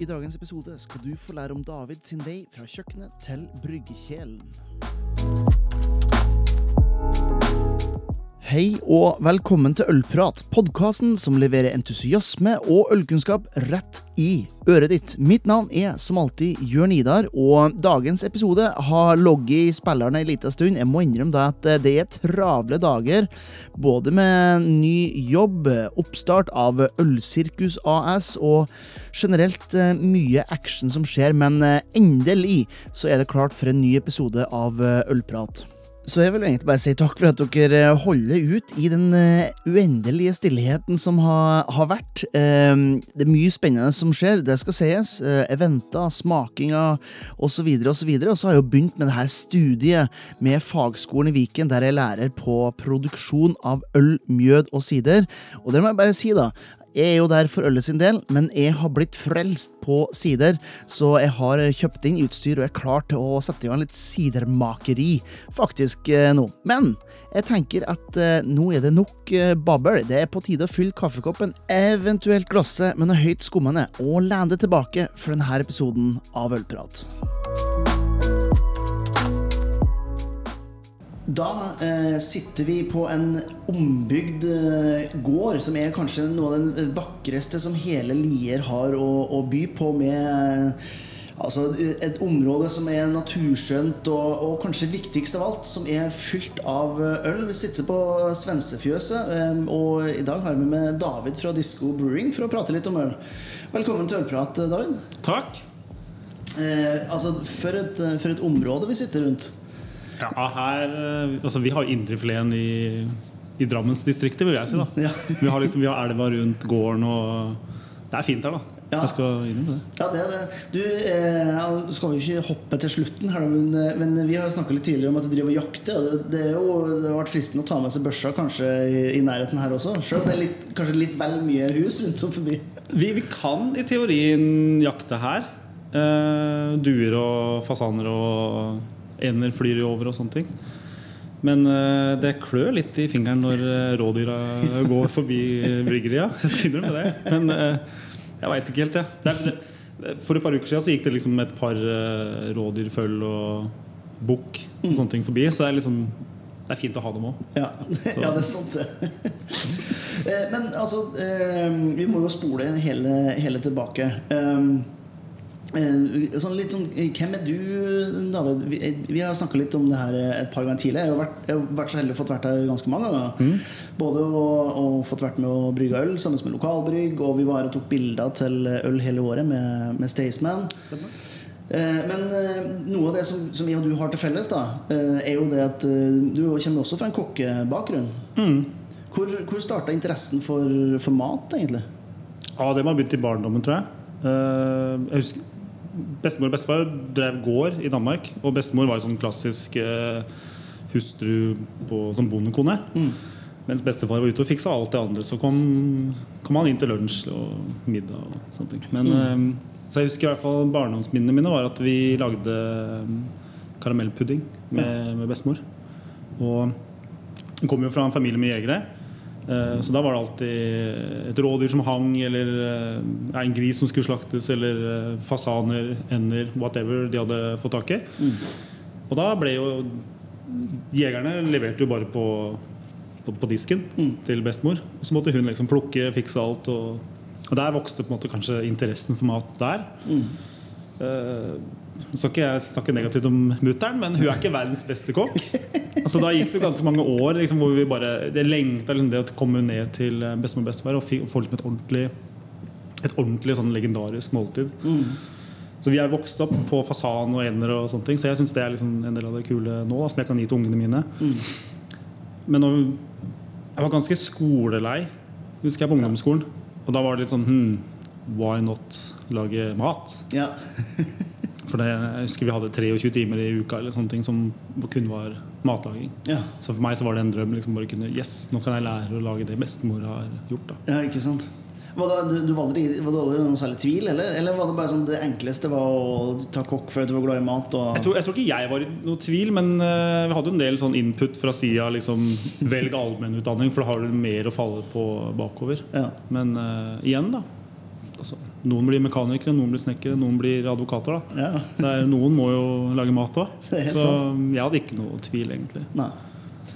I dagens episode skal du få lære om David sin vei fra kjøkkenet til bryggekjelen. Hei og velkommen til Ølprat, podkasten som leverer entusiasme og ølkunnskap rett i øret ditt. Mitt navn er som alltid Jørn Idar, og dagens episode har logget i spilleren en liten stund. Jeg må innrømme deg at det er travle dager, både med ny jobb, oppstart av Ølsirkus AS og generelt eh, mye action som skjer, men eh, endelig så er det klart for en ny episode av eh, Ølprat. Så jeg vil egentlig bare si takk for at dere holder ut i den uh, uendelige stillheten som har, har vært. Uh, det er mye spennende som skjer, det skal sies. Uh, eventer, smakinger osv. videre. Og så har jeg jo begynt med det her studiet med Fagskolen i Viken, der jeg lærer på produksjon av øl, mjød og sider. Og det må jeg bare si, da. Jeg er jo der for ølet sin del, men jeg har blitt frelst på sider, så jeg har kjøpt inn utstyr og er klar til å sette i gang litt sidermakeri, faktisk, eh, nå. Men jeg tenker at eh, nå er det nok eh, babbel. Det er på tide å fylle kaffekoppen, eventuelt glasset, med noe høyt skummende, og lene tilbake for denne episoden av Ølprat. Da eh, sitter vi på en ombygd eh, gård, som er kanskje noe av den vakreste som hele Lier har å, å by på, med eh, altså, et område som er naturskjønt, og, og, kanskje viktigst av alt, som er fylt av eh, øl. Vi sitter på Svensefjøset, eh, og i dag har vi med David fra Disco Brewing for å prate litt om øl. Velkommen til Ølprat, David. Takk. Eh, altså, for et, for et område vi sitter rundt. Ja, her Altså, vi har indrefileten i, i Drammensdistriktet, vil jeg si. da Ja. Vi har liksom, vi har elva rundt gården, og det er fint her, da. Ja. Jeg skal innrømme det. Ja, det det. Du, eh, skal jo ikke hoppe til slutten, her, men, eh, men vi har snakka litt tidligere om at du driver og jakter. Og det, det, er jo, det har vært fristende å ta med seg børsa kanskje i, i nærheten her også. Selv om det er litt, kanskje litt vel mye hus rundt om forbi. Vi, vi kan i teorien jakte her. Eh, duer og fasaner og ender flyr over og sånne ting. Men eh, det klør litt i fingeren når eh, rådyra går forbi bryggeria. Jeg skal innrømme det. Men eh, jeg veit ikke helt, jeg. Er- For et par uker siden så gikk det liksom et par uh, rådyr, og bukk og sånne ting forbi. Så det er liksom det er fint å ha dem òg. Ja, ja det er sant. Men altså, vi må jo spole hele, hele tilbake. Eh, Sånn litt sånn, hvem er du, David? Vi, vi har snakka litt om det her et par ganger tidligere. Jeg har vært, jeg har vært så heldig å fått vært her ganske mange ganger. Både å, å fått vært med å brygge øl sammen med lokalbrygg, og vi var og tok bilder til øl hele året med, med Staysman. Eh, Men eh, noe av det som, som jeg og du har til felles, da, eh, er jo det at eh, du kommer også fra en kokkebakgrunn. Hvor, hvor starta interessen for, for mat, egentlig? Ja, det må ha begynt i barndommen, tror jeg. Eh, jeg husker Bestemor og bestefar drev gård i Danmark. Og bestemor var en sånn klassisk eh, hustru på, som bondekone. Mens bestefar var ute og fiksa alt det andre. Så kom, kom han inn til lunsj og middag og sånne ting. Men, eh, så jeg husker i hvert fall barndomsminnene mine var at vi lagde eh, karamellpudding med, med bestemor. Og hun kom jo fra en familie med jegere. Eh, Så da var det alltid et rådyr som hang, eller eh, en gris som skulle slaktes, eller eh, fasaner, ender, whatever de hadde fått tak i. Og da ble jo Jegerne leverte jo bare på, på, på disken til bestemor. Og så måtte hun liksom plukke, fikse alt. Og, og der vokste på en måte kanskje interessen for mat der. Eh, Nå skal ikke jeg snakke negativt om mutter'n, men hun er ikke verdens beste kokk. Altså Da gikk det jo ganske mange år liksom, hvor vi bare Det lengta liksom å komme ned til eh, bestemor og bestefar og få liksom et ordentlig Et ordentlig sånn legendarisk måltid. Så vi er vokst opp på fasan og ener, og sånne ting, så jeg syns det er liksom en del av det kule nå, som jeg kan gi til ungene mine. Men når, jeg var ganske skolelei, husker jeg, på ungdomsskolen. Og da var det litt sånn hmm, Why not lage mat? Ja. For det, jeg husker vi hadde 23 timer i uka eller sånne ting som kun var matlaging. ja. Så for meg så var det en drøm. liksom bare kunne, yes, Nå kan jeg lære å lage det bestemor har gjort. da ja, ikke sant? Var det, du, du valgte, var det noen særlig tvil, eller? Eller var det bare sånn det enkleste var å ta kokk fordi du var glad i mat? Jeg tror, jeg tror ikke jeg var i noe tvil, men uh, vi hadde en del sånn input fra sida. Liksom, velg allmennutdanning, for da har du mer å falle på bakover. Ja. Men uh, igjen, da. altså, Noen blir mekanikere, noen blir snekkere, noen blir advokater. da Ja. Det er, Noen må jo lage mat òg. Så sant. jeg hadde ikke noe tvil, egentlig. Nei.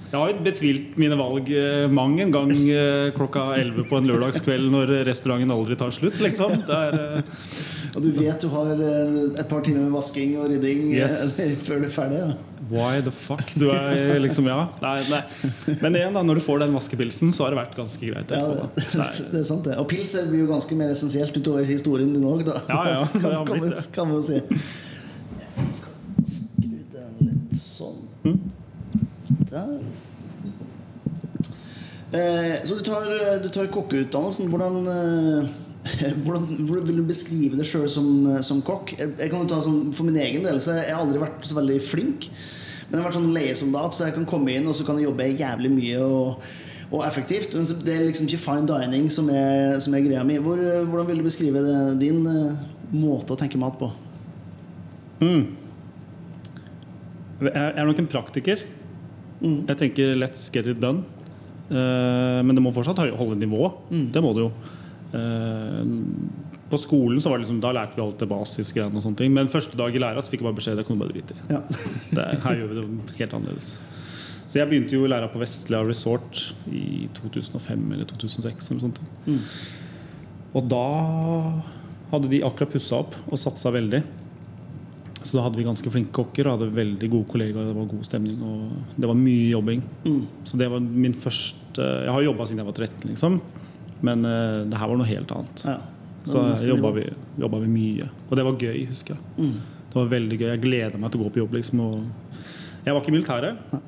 Jeg har betvilt mine valg eh, mang en gang eh, klokka 11 på en lørdagskveld når restauranten aldri tar slutt. liksom det er, eh, Og du vet du har et par timer med vasking og rydding Yes. før du er ferdig? Ja. Why the fuck? Du er liksom, ja nei, nei. Men igjen, da, når du får den vaskepilsen, så har det vært ganske greit. Ja, det. Det er- sant, det. Og pils blir jo ganske mer essensielt utover historien din òg, da. Ja, ja, det har kan, blitt det. kan vi jo si. Skal skru den litt sånn. Mm. Der. Eh, så du tar, du tar kokkeutdannelsen. Hvordan, eh, hvordan, hvordan vil du beskrive deg sjøl som, som kokk? Jeg, jeg kan jo ta sånn, For min egen del så jeg har aldri vært så veldig flink. Men jeg har vært sånn leiesoldat, så jeg kan komme inn og så kan jeg jobbe jævlig mye. og og effektivt. Men det er liksom ikke fine dining som er, som er greia mi. Hvor, hvordan vil du beskrive det, din eh, måte å tenke mat på? Mm. Jeg er nok en praktiker. Mm. Jeg tenker 'let's get it done'. Uh, men det må fortsatt holde nivå. Mm. Det må det jo. Eh, på skolen så var det liksom, da lærte vi alt det basisgreiene. og sånne ting Men første dag i læra fikk jeg bare beskjed om at jeg kunne bare drite i. Ja. Det, er- her gjør vi det helt annerledes. Så jeg begynte jo i læra på Vestlia Resort i 2005 eller 2006. Eller sånt. Mm. Og da hadde de akkurat pussa opp og satsa veldig. Så da hadde vi ganske flinke kokker og hadde veldig gode kollegaer. Det var god stemning og det var mye jobbing. Mm. Så det var min første Jeg har jobba siden jeg var 13, liksom. Men uh, det her var noe helt annet. ja. Så var jobba vi, jobba vi mye. Og det var gøy, husker jeg. Mm. Det var veldig gøy. Jeg gleda meg til å gå på jobb. Liksom, jeg var ikke i militæret.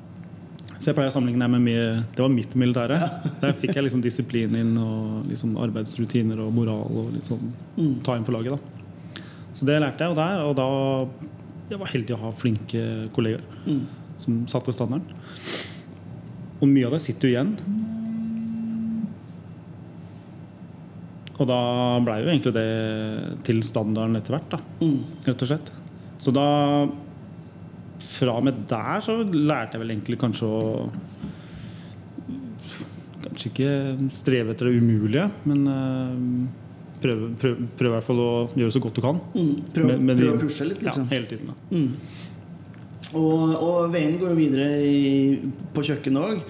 Så jeg pleier å sammenligne det med mi- Det var mitt militære. Der fikk jeg liksom disiplin inn og liksom arbeidsrutiner og moral og litt sånn Mm. ta inn for laget. da Så det lærte jeg, og der Og da Jeg var heldig å ha flinke kolleger Mm. som satte standarden. Og mye av det sitter jo igjen. Og da blei jo egentlig det til standarden etter hvert. da Mm. rett og slett. Så da Fra og med der så lærte jeg vel egentlig kanskje å Kanskje ikke streve etter det umulige, men eh, prøve, prøve, prøve i hvert fall å gjøre så godt du kan. Mm. Prøve, Med- med prøve de- å pushe litt, liksom. Ja, hele tiden. da Mm. Og, og veien går jo videre i, på kjøkkenet òg.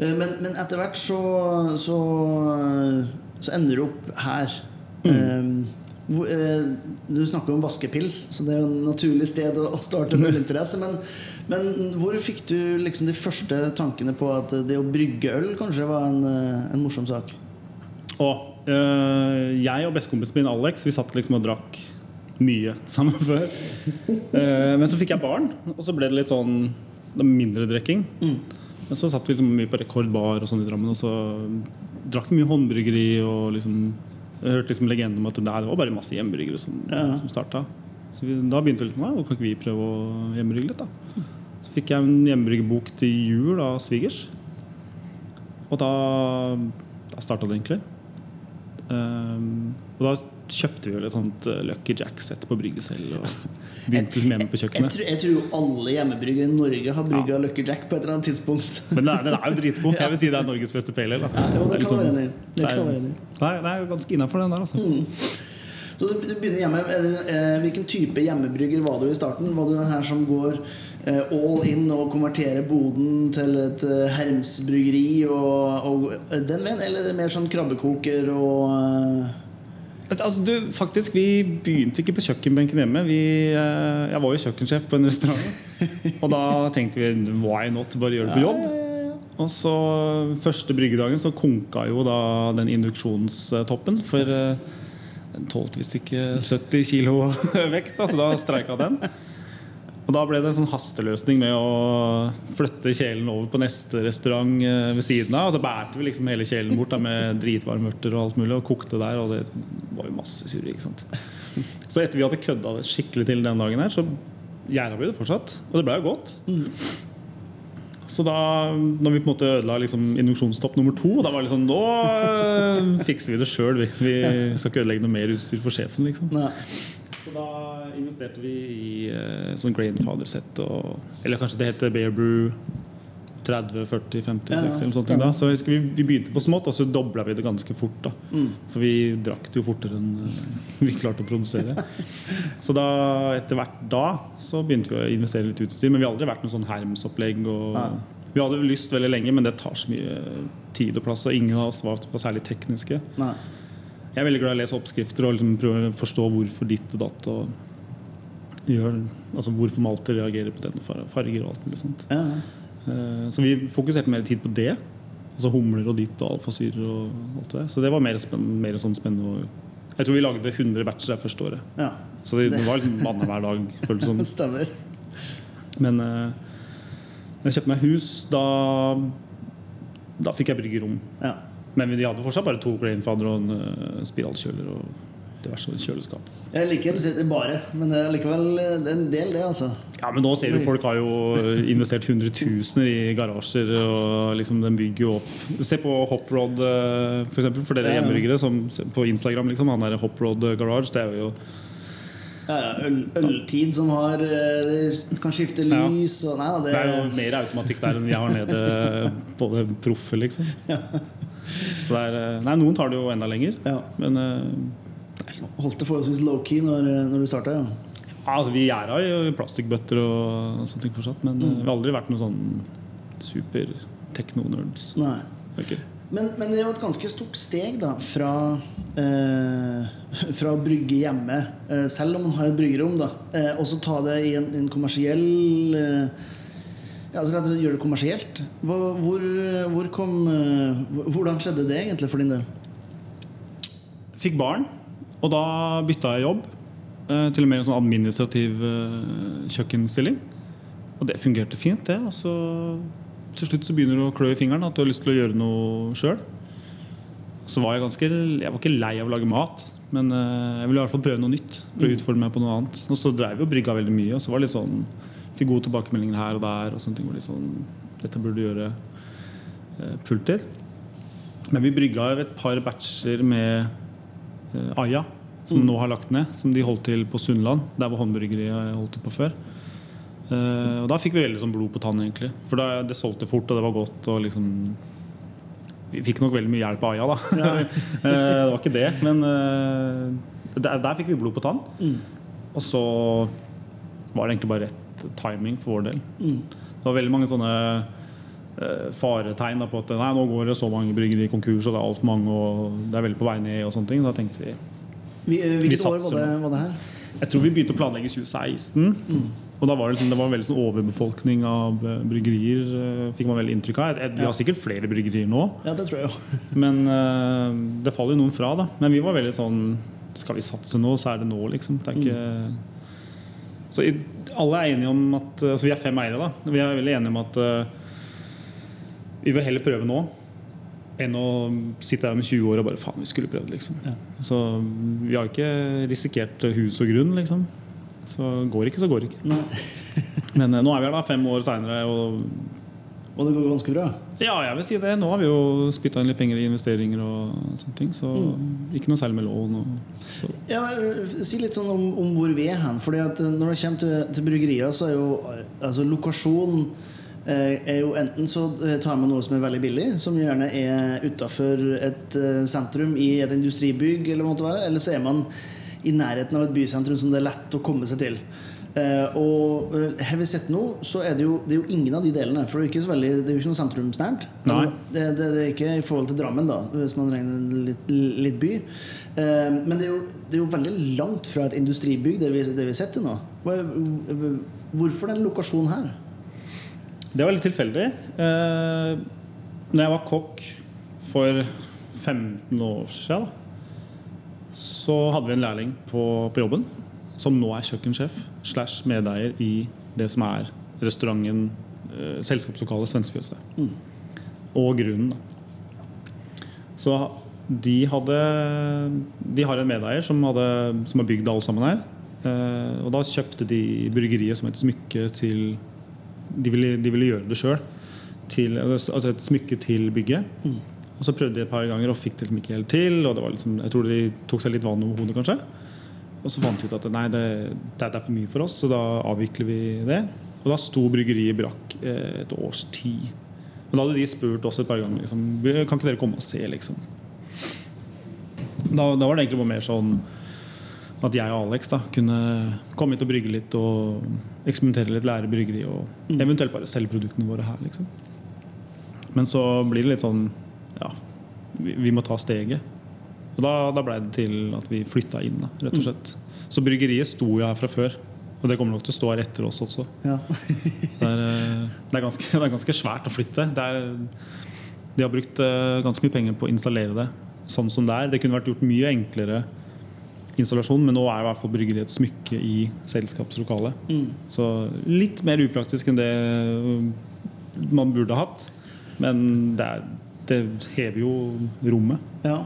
Men, men etter hvert så, så, så ender du opp her. Eh, hvor, eh, du snakker om vaskepils, så det er jo et naturlig sted å, starte med interesse. Men, men hvor fikk du liksom de første tankene på at det å brygge øl kanskje var en, eh, en morsom sak? Og eh, jeg og bestekompisen min Alex Vi satt liksom og drakk mye sammen før. uh, men så fikk jeg barn, og så ble det litt sånn mindre drikking. Mm. Men så satt vi liksom mye på rekordbar og sånn i Drammen, og så drakk mye håndbryggeri. Og liksom, jeg hørte liksom legenden om at det var bare masse hjemmebryggere som, Ja. som starta. Så vi, da begynte vi litt med Kan ikke vi prøve å hjemmebrygge litt, da? Så fikk jeg en hjemmebryggebok til jul av svigers. Og da, da starta det egentlig. Um, og da kjøpte vi vel et sånt eh, Lucky Jack-sett på brygge selv. Og begynte hjemme på Jeg, kjøkkenet. tror- jeg tror jo alle hjemmebryggere i Norge har brygga Lucky Jack på et eller annet tidspunkt. Men den er, den er jo dritgod. Jeg vil si det er Norges beste pale ale. Ja, det Det liksom-. Det det er- jo ganske innafor, den der. Altså. Så du, du begynner hjemme. Eh, Hvilken type hjemmebrygger var du i starten? Var du den her som går eh, all in og konverterer boden til et eh, Herms-bryggeri og, og den veien? Eller er mer sånn krabbekoker og eh, Altså, du, faktisk, Vi begynte ikke på kjøkkenbenken hjemme. Vi, eh, jeg var jo kjøkkensjef på en restaurant. Og da tenkte vi why not? Bare gjøre det på jobb. Og så første bryggedagen så konka jo da den induksjonstoppen. For eh, den tålte visst ikke 70 kilo vekt, da, så da streika den. Og da ble det en sånn hasteløsning med å flytte kjelen over på neste restaurant eh, ved siden av. Og så bærte vi liksom hele kjelen bort da, med dritvarme urter og alt mulig og kokte der. Og det var jo masse surr. ikke sant? Så etter vi hadde kødda det skikkelig til den dagen her, så gjerda vi det fortsatt. Og det blei jo godt. Så da når vi på en måte ødela liksom induksjonstopp nummer to, da var det liksom Nå øh, fikser vi det sjøl, vi. Vi skal ikke ødelegge noe mer utstyr for sjefen, liksom. Nei. Så da investerte vi i uh, sånn Grandfather-sett Eller kanskje det heter Bear Brew 30, 40, 50, Ja, 60 eller sånt da. Så vi, vi begynte på smått, og så dobla vi det ganske fort. da Mm. For vi drakk det jo fortere enn eh, vi klarte å produsere. Så da, etter hvert da så begynte vi å investere litt utstyr. Men vi har aldri vært noe sånn Hermes-opplegg. Og Ja. Vi hadde lyst veldig lenge, men det tar så mye tid og plass. Og ingen av oss var, var særlig tekniske. Nei. Jeg er veldig glad i å lese oppskrifter og liksom prøve å forstå hvorfor ditt og datt. Og gjør, altså hvorfor Malte reagerer på denne farger og alt mulig sånt. Ja. Eh, Så vi fokuserte mer tid på det. Altså humler og ditt og alfasyrer og alt det der. Så det var mer, spenn, mer sånn spennende. Jeg tror vi lagde 100 batcher det første året. ja. Så det, det var liksom annenhver dag. føltes som. Stemmer. Men eh, når jeg kjøpte meg hus, da, da fikk jeg bryggerom. Ja. Men de hadde fortsatt bare to grainfader og en eh, spiralkjøler og diverse kjøleskap. Jeg liker det bare, men det er likevel er en del, det, altså. Ja, men nå ser vi folk har jo investert hundretusener i garasjer. Og liksom den bygger jo opp Se på Hoprod, eh, for eksempel, for dere Ja, ja. hjemmebyggere som på Instagram. liksom Han der Hoprod Garage. Det er jo Ja, ja, øl, øltid som har eh, Kan skifte Ja. lys og Nei, det Det er jo mer automatikk der enn vi har nede på det proffe, liksom. Så det er, eh, nei, noen tar det jo enda lenger. ja. Men nei. Holdt det forholdsvis low-key når, når du starta, ja. ja, altså, vi gjerda i plastikkbøtter og sånne ting fortsatt. Men mm. vi har aldri vært noen sånn super techno-nerds. Nei. Okay. Men, men det er jo et ganske stort steg da fra, eh, fra å brygge hjemme, eh, selv om man har et bryggerom, da, eh, og så ta det i en, en kommersiell eh, ja, altså og slett gjøre det kommersielt. Hvor, hvor, hvor kom, eh, hvordan skjedde det egentlig for din del? Fikk barn, og da bytta jeg jobb eh, til en mer sånn administrativ eh, kjøkkenstilling. Og det fungerte fint, det. Og så til slutt så begynner du å klø i fingeren at du har lyst til å gjøre noe sjøl. Så var jeg ganske Jeg var ikke lei av å lage mat, men jeg ville i hvert fall prøve noe nytt. Prøve å utfordre meg på noe annet. Og så drev vi og brygga veldig mye, og så var det litt sånn Fikk gode tilbakemeldinger her og der. Og sånne ting hvor litt sånn Dette burde du gjøre eh, fulltid. Men vi brygga et par batcher med eh, Aya, som nå har lagt ned. Som de holdt til på Sunnland. Der hvor håndbryggeriet holdt til på før. Eh, og da fikk vi veldig sånn blod på tann, egentlig. For da, det solgte fort, og det var godt. Og liksom Vi fikk nok veldig mye hjelp av Aya, da. Ja. det var ikke det, men eh, der, der fikk vi blod på tann. Og så var det egentlig bare rett timing for vår del. Det var veldig mange sånne eh, faretegn på at nei, nå går det så mange bryggerier konkurs, og det er altfor mange, og det er veldig på vei ned. og sånne ting. Da tenkte vi Vi, eh, Vi år var det, var det her? Jeg tror vi begynte å planlegge i 2016. Og da var det, liksom, det var en veldig sånn overbefolkning av eh, bryggerier. Fikk man veldig inntrykk av. Vi har sikkert flere bryggerier nå, Ja, det tror jeg jo. men det faller jo noen fra. da Men vi var veldig sånn Skal vi satse nå, så er det nå, liksom. Det er ikke Så i, alle er enige om at altså Vi er fem eiere, da. Vi er veldig enige om at uh, vi vil heller prøve nå enn å sitte her om 20 år og bare faen, vi skulle prøvd, liksom. Ja. Så vi har ikke risikert hus og grunn, liksom. Så går ikke, så går ikke. Men uh, nå er vi her da fem år seinere, og Og det går ganske bra. Ja, jeg vil si det. Nå har vi jo spytta inn litt penger i investeringer og sånne ting. Så ikke noe særlig med lån. Og, så. Ja, men, øh, si litt sånn om, om hvor vi er hen. Fordi at øh, Når det kommer til, til bryggerier, så er jo øh, altså lokasjonen eh, er jo Enten så eh, tar man noe som er veldig billig, som gjerne er utafor et eh, sentrum i et industribygg, eller måtte være, eller så er man i nærheten av et bysentrum som det er lett å komme seg til. Eh, og eh, har vi sett nå, så er det, jo, det er jo ingen av de delene. For det er jo ikke, så veldig, det er jo ikke noe sentrumsnært. Nei. Det, det, det er ikke i forhold til Drammen, da, hvis man regner litt, litt by. Eh, men det er, jo, det er jo veldig langt fra et industribygg, det vi, det vi setter nå. Hvorfor den lokasjonen her? Det var litt tilfeldig. Eh, når jeg var kokk for 15 år siden, så hadde vi en lærling på, på jobben som nå er kjøkkensjef slash medeier i det som er restauranten, eh, selskapslokalet Svenskefjøset. Og Grunnen. da. Så de hadde De har en medeier som, hadde, som har bygd alle sammen her. Eh, og da kjøpte de bryggeriet som et smykke til de ville, de ville gjøre det sjøl. Altså et smykke til bygget. Og så prøvde de et par ganger og fikk det liksom ikke helt til. Og det var liksom, jeg tror de tok seg litt vann over hodet, kanskje. Og så fant vi ut at nei, det, det er for mye for oss, så da avvikler vi det. Og da sto bryggeriet brakk eh, et års tid. Men da hadde de spurt oss et par ganger liksom, Kan ikke dere komme og se. liksom da, da var det egentlig bare mer sånn at jeg og Alex da kunne komme hit og brygge litt og eksperimentere litt, lære bryggeri og eventuelt bare selge produktene våre her. liksom Men så blir det litt sånn Ja, vi, vi må ta steget. Og da, da blei det til at vi flytta inn, da, rett og slett. Så bryggeriet sto jo her fra før. Og det kommer nok til å stå her etter oss også. Ja. Det er, eh, det er, ganske, det er ganske svært å flytte. Det er, de har brukt eh, ganske mye penger på å installere det sånn som det er. Det kunne vært gjort mye enklere installasjon, men nå er i hvert fall bryggeriet et smykke i selskapslokalet. Mm. Så litt mer upraktisk enn det man burde hatt. Men det, er, det hever jo rommet. Ja,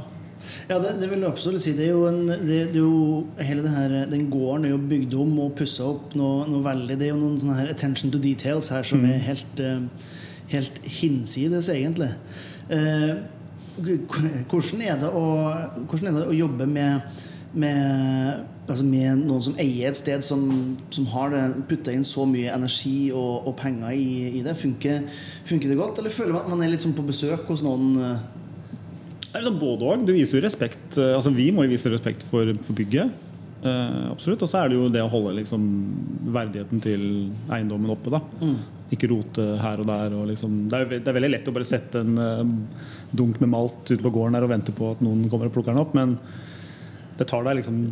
ja det, det vil jeg absolutt si. Det er jo, en, det, det er jo hele det her, Den gården er jo bygd om og pussa opp noe, noe, veldig. Det er jo noen sånne her attention to details her som Mm. er helt, eh, helt hinsides, egentlig. Eh, hvordan, er det å, hvordan er det å jobbe med, med, altså med noen som eier et sted som, som har putta inn så mye energi og, og penger i, i det? Funker, funker det godt, eller føler man at man er litt sånn på besøk hos noen? Det er liksom både og. Du viser jo respekt eh, Altså Vi må jo vise respekt for, for bygget. Eh, absolutt. Og så er det jo det å holde liksom, verdigheten til eiendommen oppe. da Ikke rote her og der. Og liksom, det, er, det er veldig lett å bare sette en eh, dunk med malt ute på gården der og vente på at noen kommer og plukker den opp. Men det tar deg liksom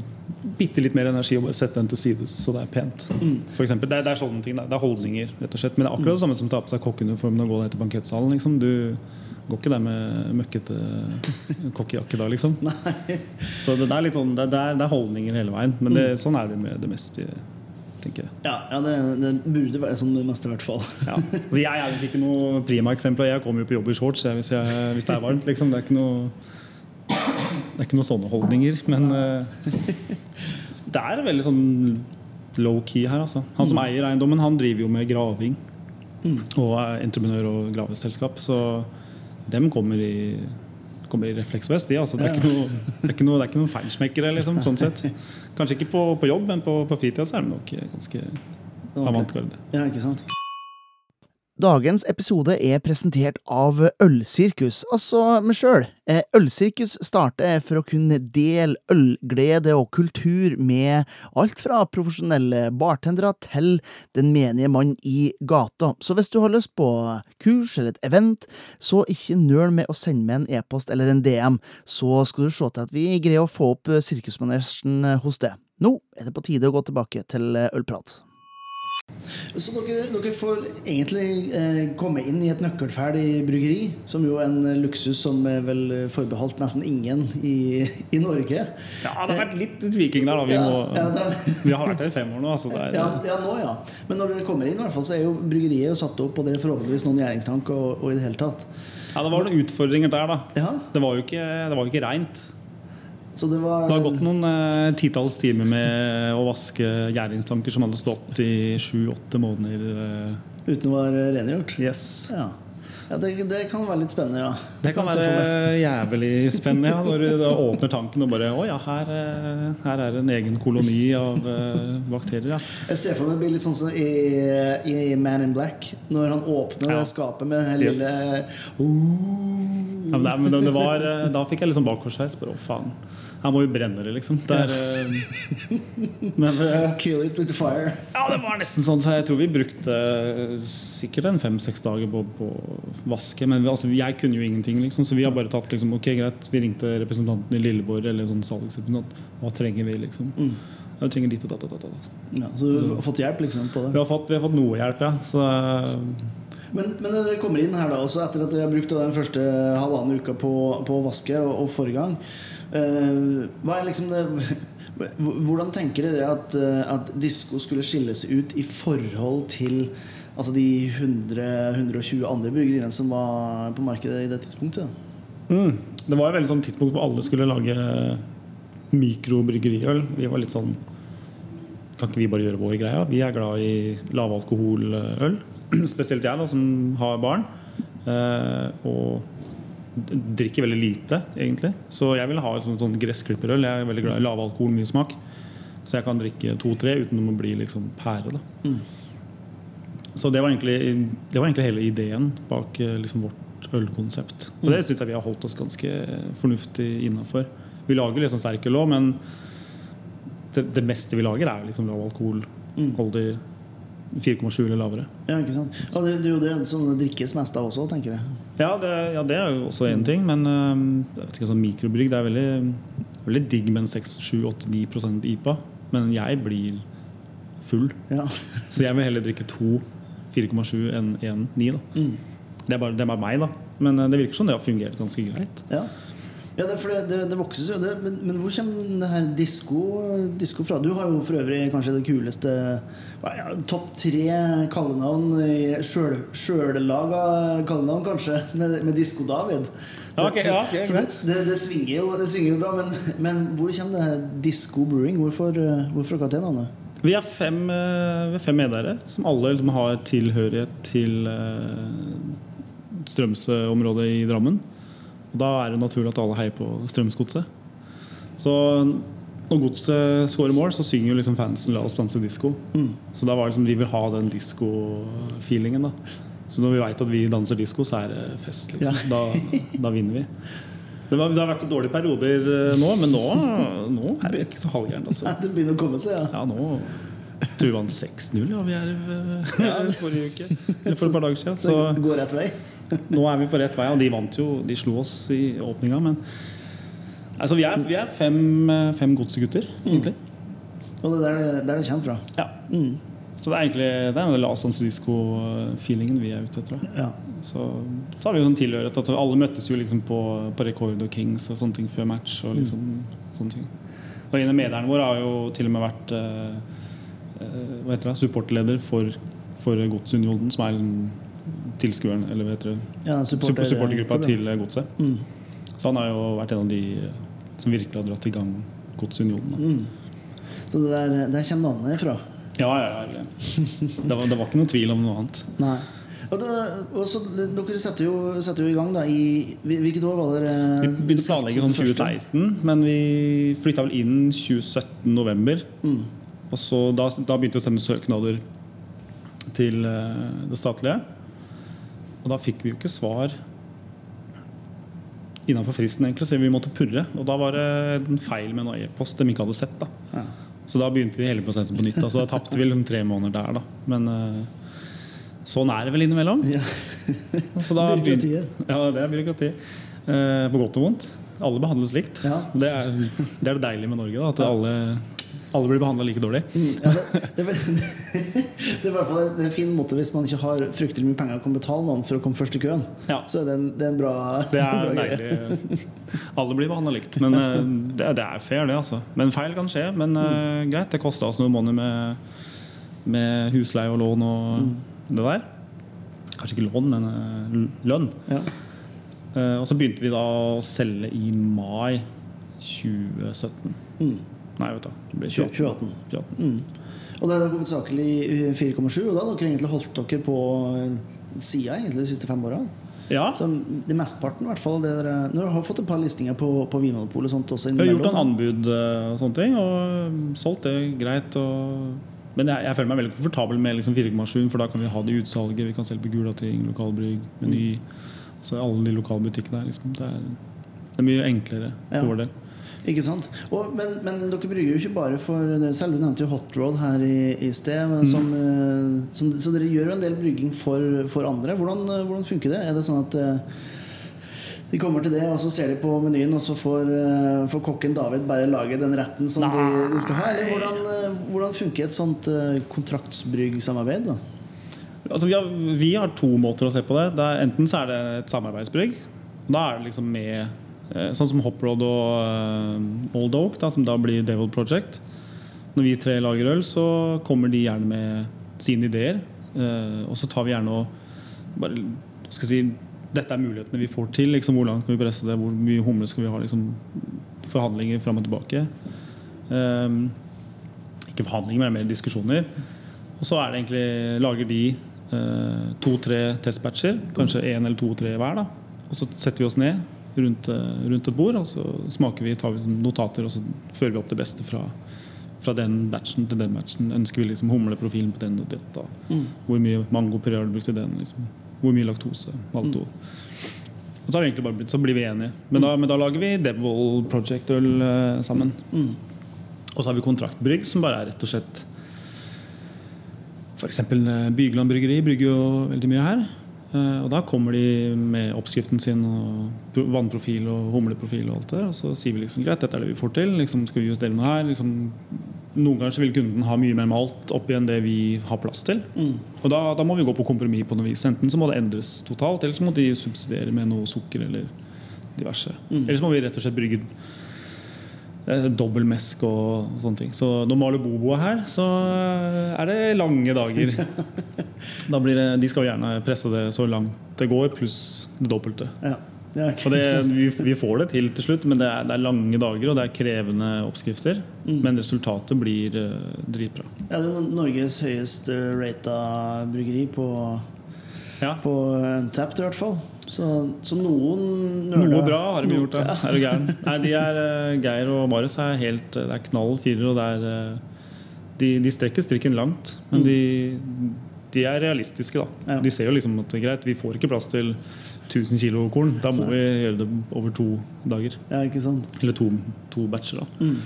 bitte litt mer energi å bare sette den til side så det er pent. For eksempel, det, er, det er sånne ting. Det er holdninger, rett og slett. Men det er akkurat det samme som å ta på seg kokkeuniformen og gå ned til bankettsalen. Liksom. Du går ikke der med møkkete kokkejakke da, liksom. Så det, det er litt sånn, det, det, er, det er holdninger hele veien. Men det, sånn er det med det meste, tenker jeg. Ja, ja det, det burde være sånn det meste, i hvert fall. Ja. Så jeg er ikke noe prima eksempel. Jeg kommer jo på jobb i shorts jeg, hvis, jeg, hvis det er varmt. Liksom. Det er ikke noe Det er ikke noen sånne holdninger. Men eh, det er veldig sånn low-key her. Altså. Han som eier eiendommen, han driver jo med graving. Og er entreprenør og graveselskap. Så dem kommer i kommer i refleksvest. De, altså. det, er ikke noe, det, er ikke noe, det er ikke noen feilsmekkere. Liksom, sånn sett. Kanskje ikke på, på jobb, men på, på fritida så er de nok ganske avantgarde. Ja, ikke sant? Dagens episode er presentert av Ølsirkus, altså meg sjøl. Ølsirkus starter for å kunne dele ølglede og kultur med alt fra profesjonelle bartendere til den menige mann i gata. Så hvis du har lyst på kurs eller et event, så ikke nøl med å sende meg en e-post eller en DM, så skal du se til at vi greier å få opp sirkusmanesjen hos deg. Nå er det på tide å gå tilbake til ølprat. Så dere, dere får egentlig eh, komme inn i et nøkkelferdig bryggeri, som jo er en luksus som er vel forbeholdt nesten ingen i, i Norge. Ja, det har vært litt tviking der, da. Vi, Ja, må, ja, det- vi har vært her i fem år nå. Altså det er, Ja, ja, nå ja. Men når dere kommer inn, i hvert fall, så er jo bryggeriet jo satt opp, og det er forhåpentligvis noen gjæringstank og, og i det hele tatt. ja, det var noen utfordringer der, da. Ja, Det var jo ikke, det var jo ikke reint. Så det var Det har gått noen eh, titalls timer med å vaske gjæringstanker som hadde stått i sju-åtte måneder. eh. Uten å være rengjort? yes. Ja. Ja det, det kan være litt spennende, ja. Det kan være jævlig spennende ja, når du åpner tanken og bare Å ja, her, eh, her er en egen koloni av eh, bakterier. Ja. Jeg ser for meg det blir litt sånn som i, i Man in Black. Når han åpner Ja. skapet med den Yes. lille oh. Ja, men det, men det var, eh, da fikk jeg liksom bakoversveis. Bare å faen, her må jo brenne det, liksom. Det er, eh, men eh, Kill it with the fire. Ja, det var nesten sånn, så jeg tror vi brukte sikkert en fem-seks dager på, på vaske. Men vi, altså, jeg kunne jo ingenting, liksom, så vi har bare tatt liksom, Ok, greit, vi ringte representanten i Lilleborg eller sånn salgsrepresentant. Hva trenger vi, liksom? Mm. trenger dit og. Ja, så du har fått hjelp liksom på Vi har fått, vi har fått noe hjelp, ja. Så eh, Men, men når dere kommer inn her da, også etter at dere har brukt den første halvannen uka på, på å vaske og, og forrige gang Hva er liksom det Hvordan tenker dere at, eh, at disko skulle skille seg ut i forhold til altså de 100-120 andre bryggeriene som var på markedet i det tidspunktet? mm, Det var et veldig sånn tidspunkt hvor alle skulle lage mikrobryggeriøl. Vi var litt sånn Kan ikke vi bare gjøre vår greie? Vi er glad i lavalkoholøl. Spesielt jeg, da, som har barn. Eh, og drikker veldig lite, egentlig. Så jeg vil ha et sånt, sånn gressklipperøl. Jeg er veldig glad i lav alkohol, mye smak. Så jeg kan drikke to-tre uten å bli liksom pære. Da. Så det var, egentlig, det var egentlig hele ideen bak eh, liksom, vårt ølkonsept. Og det syns jeg vi har holdt oss ganske fornuftig innafor. Vi lager liksom sterk øl òg, men det, det, meste vi lager, er liksom lav alkohol. Holdig 4,7 eller lavere. Ja, ikke sant? Og det, det er jo det som det drikkes mest av også, tenker jeg. Ja, det, ja, det er jo også én ting, men jeg vet ikke, sånn mikrobrygg det er veldig, veldig digg med en 6-7-8-9% IPA. Men jeg blir full. Ja. Så jeg vil heller drikke to 4,7 enn 1,9. Mm. Det, er bare- det er bare meg, da. Men øh, det virker som det har fungert ganske greit. Ja. Ja, det, det, det, det vokses jo, det, men, men hvor kommer det her disko, fra? Du har jo for øvrig kanskje det kuleste ja, Topp tre kallenavn sjøllaga kallenavn, kanskje, med, med Disko-David. Okay, ja, okay, det, svinger jo, det svinger jo bra, men, men hvor kommer det her Disko Brewing? Hvorfor, eh, hvorfor akkurat det navnet? Vi er fem, øh, vi er fem medeiere som alle liksom, har tilhørighet til øh, Strømsø-området i Drammen. Og Da er det naturlig at alle heier på Strømsgodset. Så når Godset scorer mål, så synger jo liksom fansen 'La oss danse disko'. Så da var det liksom, vi vil ha den disko-feelingen. Så når vi veit at vi danser disko, så er det fest. liksom Ja. da, da vinner vi. Det, var, det har vært dårlige perioder øh, nå, men nå, nå er det ikke så halvgærent. Altså. Det begynner å komme seg, ja. Ja, nå tror vi vant 6-0 av vi er øh, forrige uke. For et par dager siden. Så Så det går rett vei. Nå er vi på rett vei. Og de vant jo, de slo oss i åpninga, men altså, vi er, vi er fem, fem godsgutter, egentlig. Og det er der det, der det kommer fra. Ja. Så det er egentlig det er den La San Francisco-feelingen vi er ute etter. Ja. Så, så har vi jo sånn tilhørighet at alle møttes jo liksom på, på Record og Kings og sånne ting før match. Og liksom, sånne ting. Og en av medierne våre har jo til og med vært eh, eh, hva heter det, supportleder for, for Godsunionen, som er en tilskueren, eller heter det, Ja, supporter, supportergruppa til Godset. Mm. Så han har jo vært en av de eh, som virkelig har dratt i gang Godsunionen. Mm. Så det der, der kommer navnet ifra. Ja, ja, ja. Det var, det var ikke noe tvil om noe annet. Nei. Og det, og så, dere setter jo, setter jo i gang da i Hvilket år var dere Vi begynte å planlegge sånn 2016, men vi flytta vel inn 2017 november. Mm. Og så da, da begynte vi å sende søknader til eh, det statlige. Og da fikk vi jo ikke svar innenfor fristen, egentlig, så vi måtte purre. Og da var det en feil med en e-post de ikke hadde sett. da Ja. Så da begynte vi hele prosessen på nytt. Da. Så da tapte vi liksom tre måneder der, da. Men eh, sånn er det vel innimellom. Ja. Så da begynte- Byråkratiet. Ja, det er byråkratiet. På godt og vondt. Alle behandles likt. Ja. Det, er, det er det deilige med Norge. Da, at alle, alle blir behandla like dårlig. Mm, ja, det, det, er det er i hvert fall en, en fin måte hvis man ikke har fryktelig mye penger å kan betale noen for å komme først i køen. Ja. Så er det en, det er en bra, Det er bra deilig. Alle blir behandla likt. Men eh, det, det er fair, det. altså Men feil kan skje. Men eh, greit, det kosta oss noen måneder med, med husleie og lån og det der. Kanskje ikke lån, men uh, lønn. Ja. Uh, og så begynte vi da å selge i mai 2017. Mm. Nei, vet du. Det ble 2018. 2018. 2018. Mm. Og det er hovedsakelig 4,7, og da har dere egentlig holdt dere på sida egentlig de siste fem åra. Ja. Så det mesteparten, i hvert fall. Det dere, dere har fått et par listinger på, på Vinmonopolet og sånt også Jeg har gjort en anbud eh, og sånne ting, og solgt det greit. Og, men jeg, jeg føler meg veldig komfortabel med liksom 4,7, for da kan vi ha det i utsalget. Vi kan selge på Gulating, Lokalbrygg, Meny. Så alle de lokale butikkene her. Liksom. Det, er, det er mye enklere Ja. for vår del. Ikke sant? Og, men, men dere brygger jo ikke bare for dere selv. Du nevnte jo Hot Rod her i, i sted. Men som, eh, som, så dere gjør jo en del brygging for, for andre. Hvordan, eh, hvordan funker det? Er det sånn at eh, de kommer til det, og så ser de på menyen, og så får, får kokken David bare lage den retten som de, de skal ha? Eller hvordan, hvordan funker et sånt kontraktsbryggsamarbeid? da? Altså, vi, har, vi har to måter å se på det. det er, enten så er det et samarbeidsbrygg. Da er det liksom med Sånn som Hoprod og eh, Old Oak, da, som da blir Devil Project. Når vi tre lager øl, så kommer de gjerne med sine ideer. eh, og så tar vi gjerne og bare, skal si, Dette er mulighetene vi får til. Liksom, hvor langt kan vi presse det? Hvor mye humle skal vi ha? Liksom, forhandlinger fram og tilbake. Eh, ikke forhandlinger, men mer diskusjoner. Og så er det egentlig, lager de eh, to-tre testbatcher, kanskje én eller to-tre hver. da Og så setter vi oss ned rundt, eh, rundt et bord, og så smaker vi, tar vi notater og så fører vi opp det beste fra, fra den batchen til den batchen. Ønsker vi liksom humleprofilen på den og dette? Mm. Hvor mye mango puré har du brukt i den? Liksom? Hvor mye laktose? Malto? mm. Og så, blitt, så blir vi enige. Men da, men da lager vi Devil Project-øl uh, sammen. Mm. Og så har vi kontraktbrygg, som bare er rett og slett F.eks. Eh, Bygeland bryggeri brygger jo veldig mye her. Uh, og da kommer de med oppskriften sin og vannprofil og humleprofil og alt det. Og så sier vi liksom greit, dette er det vi får til. Liksom, skal vi justere noe her? Liksom, noen ganger vil kunden ha mye mer malt oppi enn det vi har plass til. Mm. Og da, da, må vi gå på kompromiss på noe vis. Enten så må det endres totalt, eller så må de subsidiere med noe sukker eller diverse. Mm. Eller så må vi rett og slett brygge eh, dobbeltmesk og sånne ting. Så når Malo Bobo er her, så er det lange dager. det, de skal gjerne presse det så langt det går, pluss det dobbelte. Ja. Ja, okay. det, vi, vi, får det til til slutt, men det er, det er, lange dager og det er krevende oppskrifter. Mm. Men resultatet blir uh, dritbra. Ja, det er Norges høyest rata bryggeri på, ja. på Tapt, i hvert fall. Så, så noen Noe bra har de gjort, ja. Er du gæren? Nei, de er, uh, Geir og Marius er helt Det er knall firer, og det er de, de, strekker strikken langt. Men mm. de, de, er realistiske, da. Ja. De ser jo liksom at greit, vi får ikke plass til 1000 kilo korn. Da må vi gjøre det over to dager. Ja, ikke sant? Eller to, to batcher. da mm.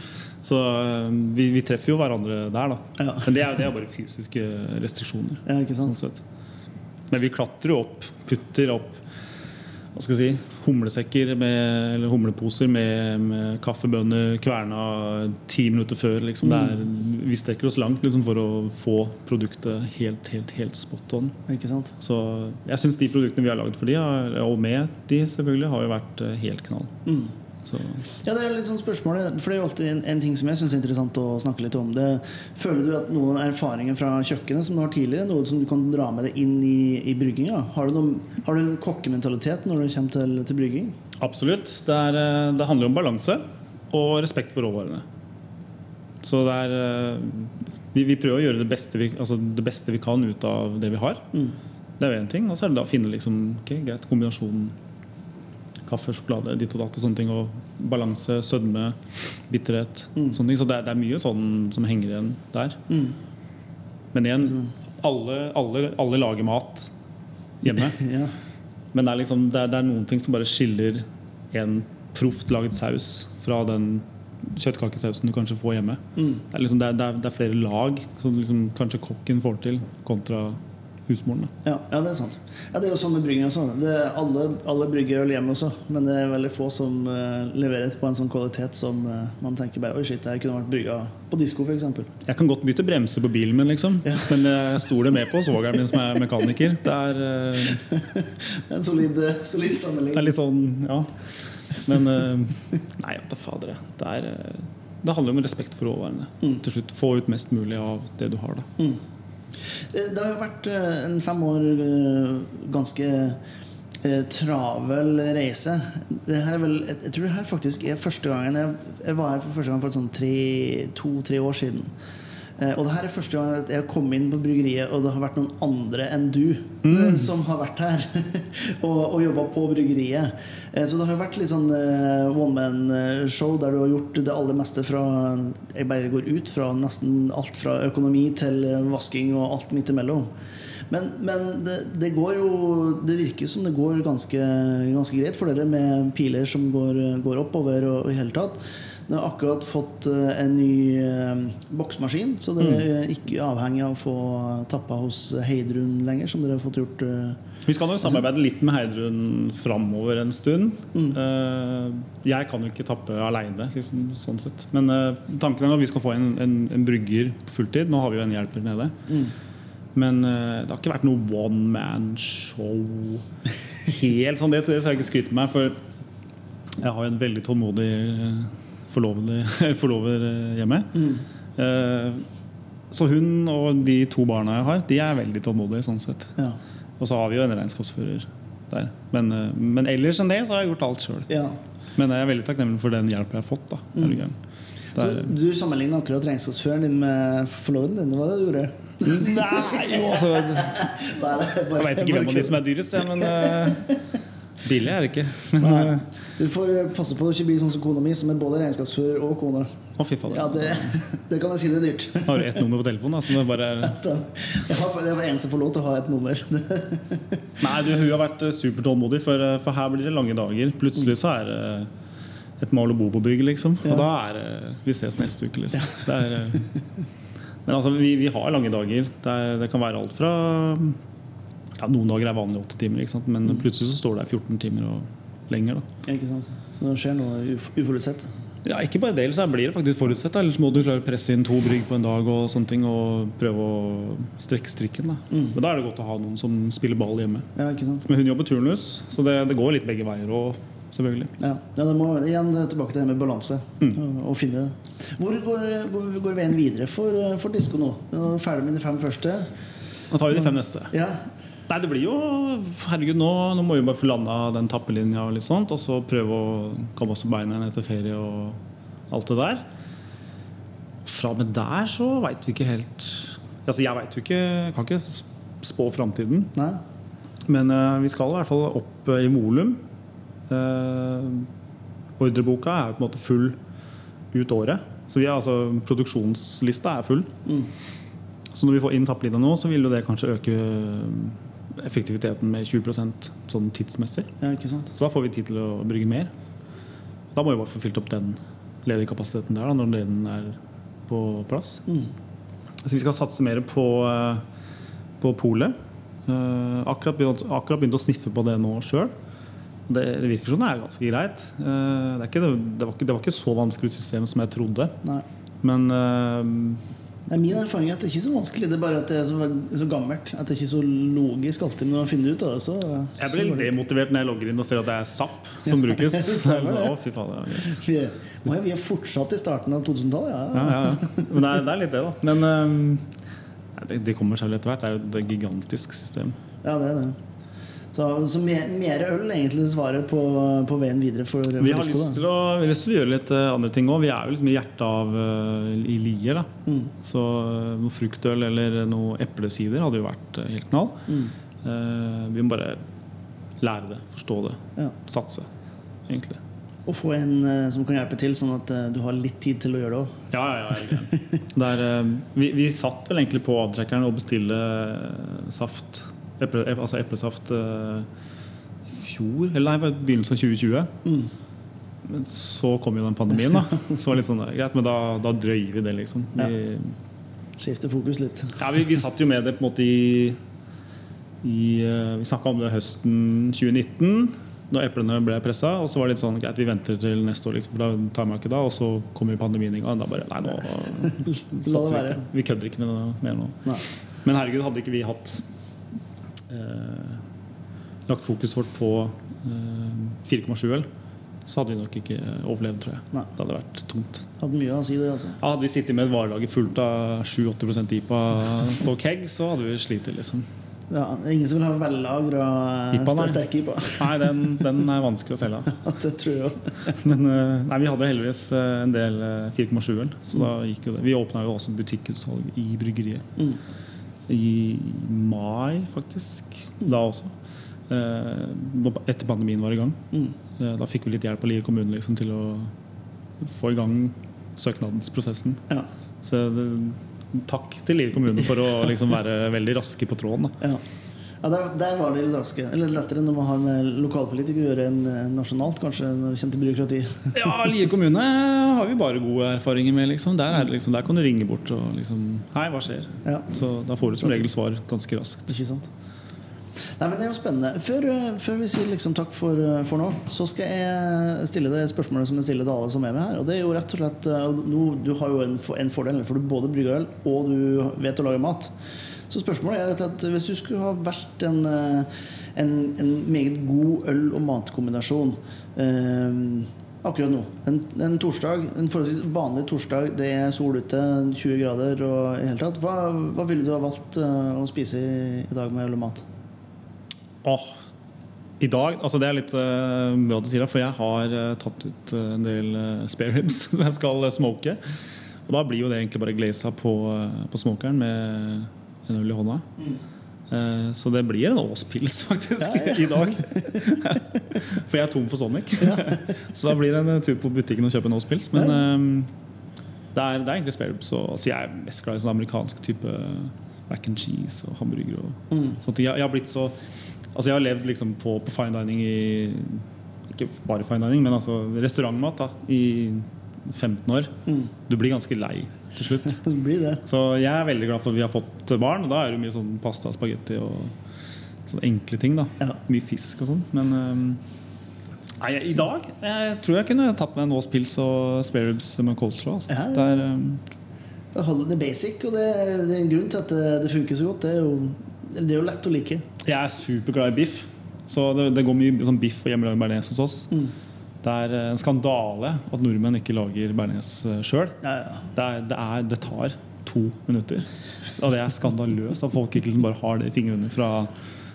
Så eh, vi, vi, treffer jo hverandre der, da. Ja. Men det er, det er, bare fysiske restriksjoner. Ja, ikke sant? Sånn Men vi klatrer jo opp, putter opp hva skal jeg si, humlesekker med, eller humleposer med, med kaffebønner kverna ti minutter før. Liksom. Er, vi strekker oss langt liksom, for å få produktet helt, helt, helt spot on. Ikke sant? Så jeg syns de produktene vi har lagd for de, og med de, selvfølgelig, har jo vært eh, helt knall. Mm. Så. Ja, det er litt sånn spørsmål For det er jo alltid en, en ting som jeg syns er interessant å snakke litt om. Det, føler du at noen erfaringer fra kjøkkenet som du har tidligere, noe som du kan dra med deg inn i, i brygginga? Har du, noen, har du en kokkementalitet når det kommer til, til brygging? Absolutt. Det, er, eh, det, handler om balanse og respekt for råvarene. Så det er eh, vi, vi, prøver å gjøre det beste, vi, altså det beste vi kan ut av det vi har. Mm. Det er jo én ting. Og så er det da å finne liksom, okay, greit, kombinasjonen kaffe, sjokolade, ditt og datt og sånne ting. Og balanse, sødme, bitterhet. Mm. Sånne ting. Så det er, det er, mye sånn som henger igjen der. Mm. Men igjen, alle, alle, alle, lager mat hjemme. ja. Men det er, liksom, det, er, det er, noen ting som bare skiller en proft lagd saus fra den kjøttkakesausen du kanskje får hjemme. Mm. Det, er liksom, det, er, er flere lag som liksom kanskje kokken får til, kontra husmoren. Ja, ja, det er sant. Ja, det er jo sånn med brygging også. alle, alle brygger øl hjemme også, men det er veldig få som uh, leverer på en sånn kvalitet som uh, man tenker bare Oi, shit, jeg kunne vært brygga på disko, f.eks. Jeg kan godt bytte bremse på bilen min, liksom. Ja. Men jeg stoler med på svogeren min som er mekaniker. Det er uh, En solid, solid sammenligning. Det er litt sånn, ja. Men Nei, da fader. Det, er, det handler om respekt for råvarene. Mm. Til slutt Få ut mest mulig av det du har. da mm. Eh, det har jo vært eh, en fem år eh, ganske travel reise. Vel, jeg tror det her faktisk er første gangen jeg, jeg var her for første gang for sånn to-tre år siden. Eh, og det her er første gang at jeg har kommet inn på bryggeriet, og det har vært noen andre enn du mm. Eh, som har vært her og, og jobba på bryggeriet. Eh, så det har vært litt sånn one man-show der du har gjort det aller meste fra Jeg bare går ut fra nesten alt fra økonomi til vasking og alt midt imellom. Men, men det, det, går jo Det virker som det går ganske, ganske greit for dere med piler som går, går oppover og i hele tatt. Dere har akkurat fått eh, en ny eh, boksmaskin, så dere mm. er ikke avhengig av å få tappa hos Heidrun lenger. Som dere har fått gjort eh, Vi skal nok samarbeide litt med Heidrun framover en stund. Mm. Jeg kan jo ikke tappe aleine, liksom, sånn sett. Men tanken er at vi skal få en, en, en, brygger på fulltid. Nå har vi jo en hjelper nede. Mm. Men det har ikke vært noe one man-show helt sånn. Det, skal jeg ikke skryte meg, for jeg har jo en veldig tålmodig forlover eh, hjemme. Mm. Eh, så hun og de to barna jeg har, de er veldig tålmodige. sånn sett ja. Og så har vi jo en regnskapsfører der. Men, eh, men, ellers enn det så har jeg gjort alt sjøl. Ja. Men jeg er veldig takknemlig for den hjelpa jeg har fått. da mm. Så Du sammenligner akkurat regnskapsføreren din med forloveden din? Det var det du gjorde? Nei, jo, altså Jeg veit ikke hvem av de som er dyrest, ja, men uh, billig er det ikke. Men, Du får eh, passe på å ikke bli sånn som kona mi, som er både regnskapsfører og kone. Å, fy faen. Ja, det, det kan jeg si det er dyrt. Har du ett nummer på telefonen? Da, bare. Jeg har, det er en som får lov til å ha et nummer. Nei, du, hun har vært eh, supertålmodig, for, eh, for her blir det lange dager. Plutselig så er det et mal og bo på bygg, liksom. Og Ja. da er det Vi ses neste uke, liksom. Det er, men altså, vi, vi har lange dager. Det, er, det kan være alt fra ja, Noen dager er vanlig åtte timer, men plutselig så står det 14 timer og lenger. da Ikke sant? Når det skjer noe uf- uforutsett. Ja, Ikke bare det, så blir det faktisk forutsett. da. Ellers må du klare å presse inn to brygg på en dag og sånne ting og prøve å strekke strikken. da Men da er det godt å ha noen som spiller ball hjemme. Ja, ikke sant? Men hun jobber turnus, så det, det går litt begge veier Og, selvfølgelig. Ja, ja det må igjen tilbake til det med balanse. Mm. Og, og finne Hvor går, går, går veien videre for, for disko nå? Er ferdig med de fem første. Da tar vi de fem neste. Ja, Nei, det blir jo Herregud, nå, nå må vi bare få landa den tappelinja og litt sånt, og så prøve å komme oss på beina igjen etter ferie og alt det der. Fra og med der så veit vi ikke helt Altså, jeg veit jo ikke Kan ikke spå framtiden. Men uh, vi skal i hvert fall opp uh, i volum. Uh, ordreboka er på en måte full ut året. Så vi er, altså, produksjonslista er full. Så når vi får inn tapplinja nå, så vil jo det kanskje øke effektiviteten med 20 sånn tidsmessig. Ja? Så da får vi tid til å brygge mer. Da må vi bare få fylt opp den ledige kapasiteten der da, når den er på plass. Så vi skal satse mer på, eh, på polet. Eh, akkurat, begynt, akkurat begynt å sniffe på det nå sjøl. Det, virker som det er ganske greit. Eh, det, er ikke, det, var ikke, det var ikke så vanskelig system som jeg trodde. Nei. Men Nei, min erfaring er at det er ikke så vanskelig. Det er bare at det er så, så gammelt. At det er ikke så logisk alltid. Men når man finner ut av det, så jeg blir litt demotivert når jeg logger inn og ser at det er SAP som brukes. Så det sånn, Å, fy faen, det vi er, vi er fortsatt i starten av 2000-tallet, ja. Ja, ja, ja. Men det er, det er litt det, da. Men um, det, det kommer seg vel etter hvert. Det er jo et gigantisk system. Ja, det er det. Så, så mer, mer øl egentlig svarer på, på veien videre for, for Vi har å, vi har lyst til å gjøre litt øh, andre ting òg. Vi er jo liksom i hjertet av uh, i Lier. da Så øh, noe fruktøl eller noe eplesider hadde jo vært helt knall. Eh, vi må bare lære det, forstå det, Ja. satse, egentlig. Og få en uh, som kan hjelpe til, sånn at eh, du har litt tid til å gjøre det òg. Ja, ja, ja. Der, vi, vi satt vel egentlig på avtrekkeren og bestilte saft, eple, altså eplesaft, øh, i fjor, eller nei, begynnelsen av 2020. Men så kom jo den pandemien, da. Så var det litt sånn, greit, men da, da drøyer vi det, liksom. Vi, Skifte fokus litt. ja, vi, vi satt jo med det på en måte i, i øh, Vi snakka om det høsten 2019. når eplene ble pressa. Og så var det litt sånn greit, vi venter til neste år, liksom, for da tar man ikke da. Og så kommer pandemien i gang. Da bare Nei, nå satser vi ikke. Vi kødder ikke med det mer nå. Nei. Men herregud, hadde ikke vi hatt eh, lagt fokus vårt på eh, 4,7 øl, så hadde vi nok ikke overlevd, tror jeg. Nei. Det hadde vært tungt. Hadde mye å si, det. altså Ja, hadde vi sittet med et varelager fullt av 7-8% IPA på keg, så hadde vi slitt, liksom. ja, Ingen som vil ha vellagra sterke IPA. Nei, den, den er vanskelig å selge. det tror jeg. Men eh, nei, vi hadde heldigvis eh, en del eh, 4,7-øl, så da gikk jo det. Vi åpna jo også butikkutsalg i bryggeriet. Mm. I mai, faktisk. Da også. Eh, etter pandemien var i gang. Mm. Eh, Da fikk vi litt hjelp av Lier kommune liksom, til å få i gang søknadsprosessen. Ja. Så det, takk til Lier kommune for å liksom, være veldig raske på tråden. Da. Ja. Ja, der, der var det litt raske. Eller lettere når man har med lokalpolitikere å gjøre enn eh, nasjonalt, kanskje, når det kommer til byråkrati. Ja, Lier kommune har vi bare gode erfaringer med. Liksom. Der, er det liksom, der kan du ringe bort og liksom Hei, hva skjer? Ja, Så da får du som regel svar ganske raskt. ikke sant? Nei, men Det er jo spennende. Før, eh, før vi sier liksom takk for, eh, for nå, så skal jeg stille det spørsmålet som jeg stiller til alle som er med her. Og det er jo rett og slett nå, Du har jo en, en fordel, for du både brygger øl og du vet å lage mat. Så spørsmålet er slett hvis du skulle ha valgt en, eh, en, en meget god øl- og matkombinasjon eh, akkurat nå. En, en torsdag, en forholdsvis vanlig torsdag, det er sol ute, 20 grader og i hele tatt. Hva, hva ville du ha valgt eh, å spise i, i dag med øl og mat? Åh, I dag altså Det er litt uh, bra at du sier det, for jeg har uh, tatt ut uh, en del uh, spare ribs som jeg skal smoke. Og da blir jo det egentlig bare glaza på, på smokeren med en øl i hånda. Eh, så det blir en Åspils, faktisk, Ja, ja. i dag. for jeg er tom for Sonic. så da blir det en tur på butikken og kjøpe en Åspils. Men eh, det, er, det er egentlig spareribs. Altså, jeg er mest glad i sånn amerikansk type mac and cheese og hamburger. Og Mm. ting. Jeg, jeg har blitt så Altså, jeg har levd liksom på, på fine dining i Ikke bare fine dining, men altså restaurantmat da, i 15 år. Mm. Du blir ganske lei til slutt. Så jeg er veldig glad for at vi har fått barn. Og da er det mye sånn pasta, spagetti og sånne enkle ting. da. Mye fisk og sånn. Men um, nei, i dag jeg tror jeg kunne tatt meg en Aas pils og spareribs med coleslaw. Altså. Ja, ja. Det er, øhm, Det holder det basic, og det, det er en grunn til at det, det funker så godt. Det er, jo, det er jo lett å like. jeg er superglad i biff. Så det, det går mye sånn biff og hjemmelagd bearnés hos oss. Mm. Det er en skandale at nordmenn ikke lager bearnés sjøl. Ja, ja. Det, det, det tar to minutter. Og det er skandaløst at folk ikke liksom bare har det i fingrene fra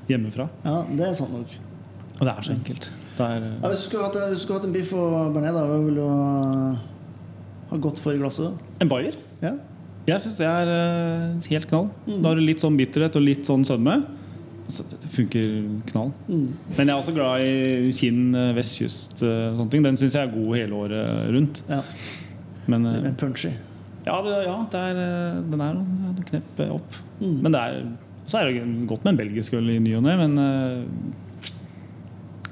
hjemmefra. ja, det er sant nok. Og det er så enkelt. Det er, Ja, hvis, du skulle hatt, hvis du skulle hatt en biff og bearnés, hva ville du ha, gått for i glasset? en bayer. Ja. Jeg syns det er eh, helt knall. Da har du litt sånn bitterhet og litt sånn sødme. Så det, funker knall. Mm. Men jeg er også glad i Kinn, eh, vestkyst. eh, sånne ting Den syns jeg er god hele året rundt. ja. Men Men punchy. ja, det, ja det er, eh, den er noen, knepp eh, opp. Mm. Men det er, så er det godt med en belgisk øl i ny og ne, men eh,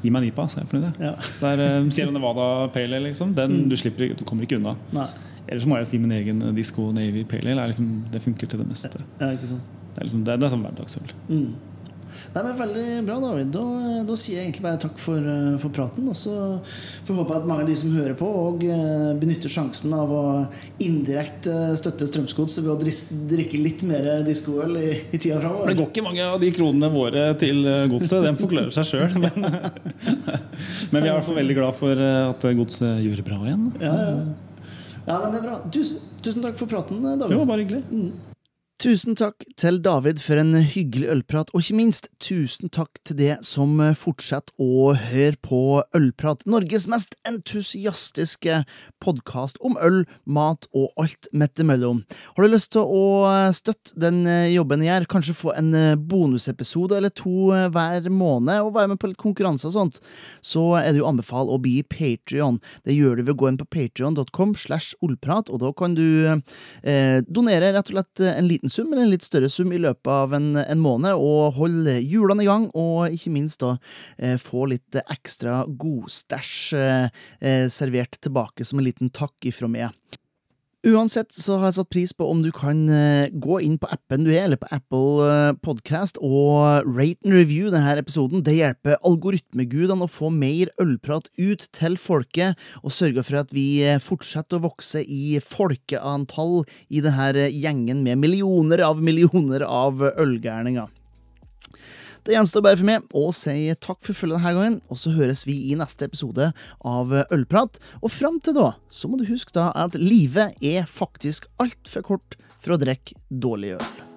gi meg en IPA, så er jeg fornøyd. Ja. Det er eh, Sierra Nevada Pale Ale, liksom. Den, du, slipper, du kommer ikke unna. Nei. Ellers må jeg si min egen eh, Disco Navy Pale Ale. Liksom, det funker til det meste. Ja. Det er, liksom, det, det er sånn hverdagsøl. Mm. Nei, men Veldig bra, David. Da, da sier jeg egentlig bare takk for, eh, for praten. Og så får vi håpe at mange av de som hører på, og eh, benytter sjansen av å indirekte støtte Strømsgods ved å drikke litt mer diskoøl i, i tida Det går ikke mange av de kronene våre til eh, godset. Den forklarer seg sjøl. Men, men vi er i hvert fall veldig glad for eh, at godset gjør det bra igjen. Ja, ja. ja, men det er bra. Tusen, tusen takk for praten, David. var bare hyggelig. Tusen takk til David for en hyggelig ølprat, og ikke minst tusen takk til det som fortsetter å høre på Ølprat, Norges mest entusiastiske podkast om øl, mat og alt midt imellom. Har du lyst til å støtte den jobben jeg gjør, kanskje få en bonusepisode eller to hver måned, og være med på litt konkurranse og sånt, så er det jo anbefalt å bli Patrion. Det gjør du ved å gå inn på patrion.com slash ollprat, og da kan du eh, donere rett og slett en liten sum, eller en litt større sum i løpet av en, en måned, og holde hjulene i gang, og ikke minst da eh, få litt ekstra godstæsj eh, eh, servert tilbake som en liten takk ifra meg. Uansett så har jeg satt pris på om du kan eh, gå inn på appen du er, eller på Apple eh, Podcast, og rate and review denne episoden. Det hjelper algoritmegudene å få mer ølprat ut til folket, og sørger for at vi eh, fortsetter å vokse i folkeantall i denne gjengen med millioner av millioner av ølgærninger. Det gjenstår bare for meg å si takk for følget denne gangen, og så høres vi i neste episode av Ølprat. Og fram til da, så må du huske da at livet er faktisk altfor kort for å drikke dårlig øl.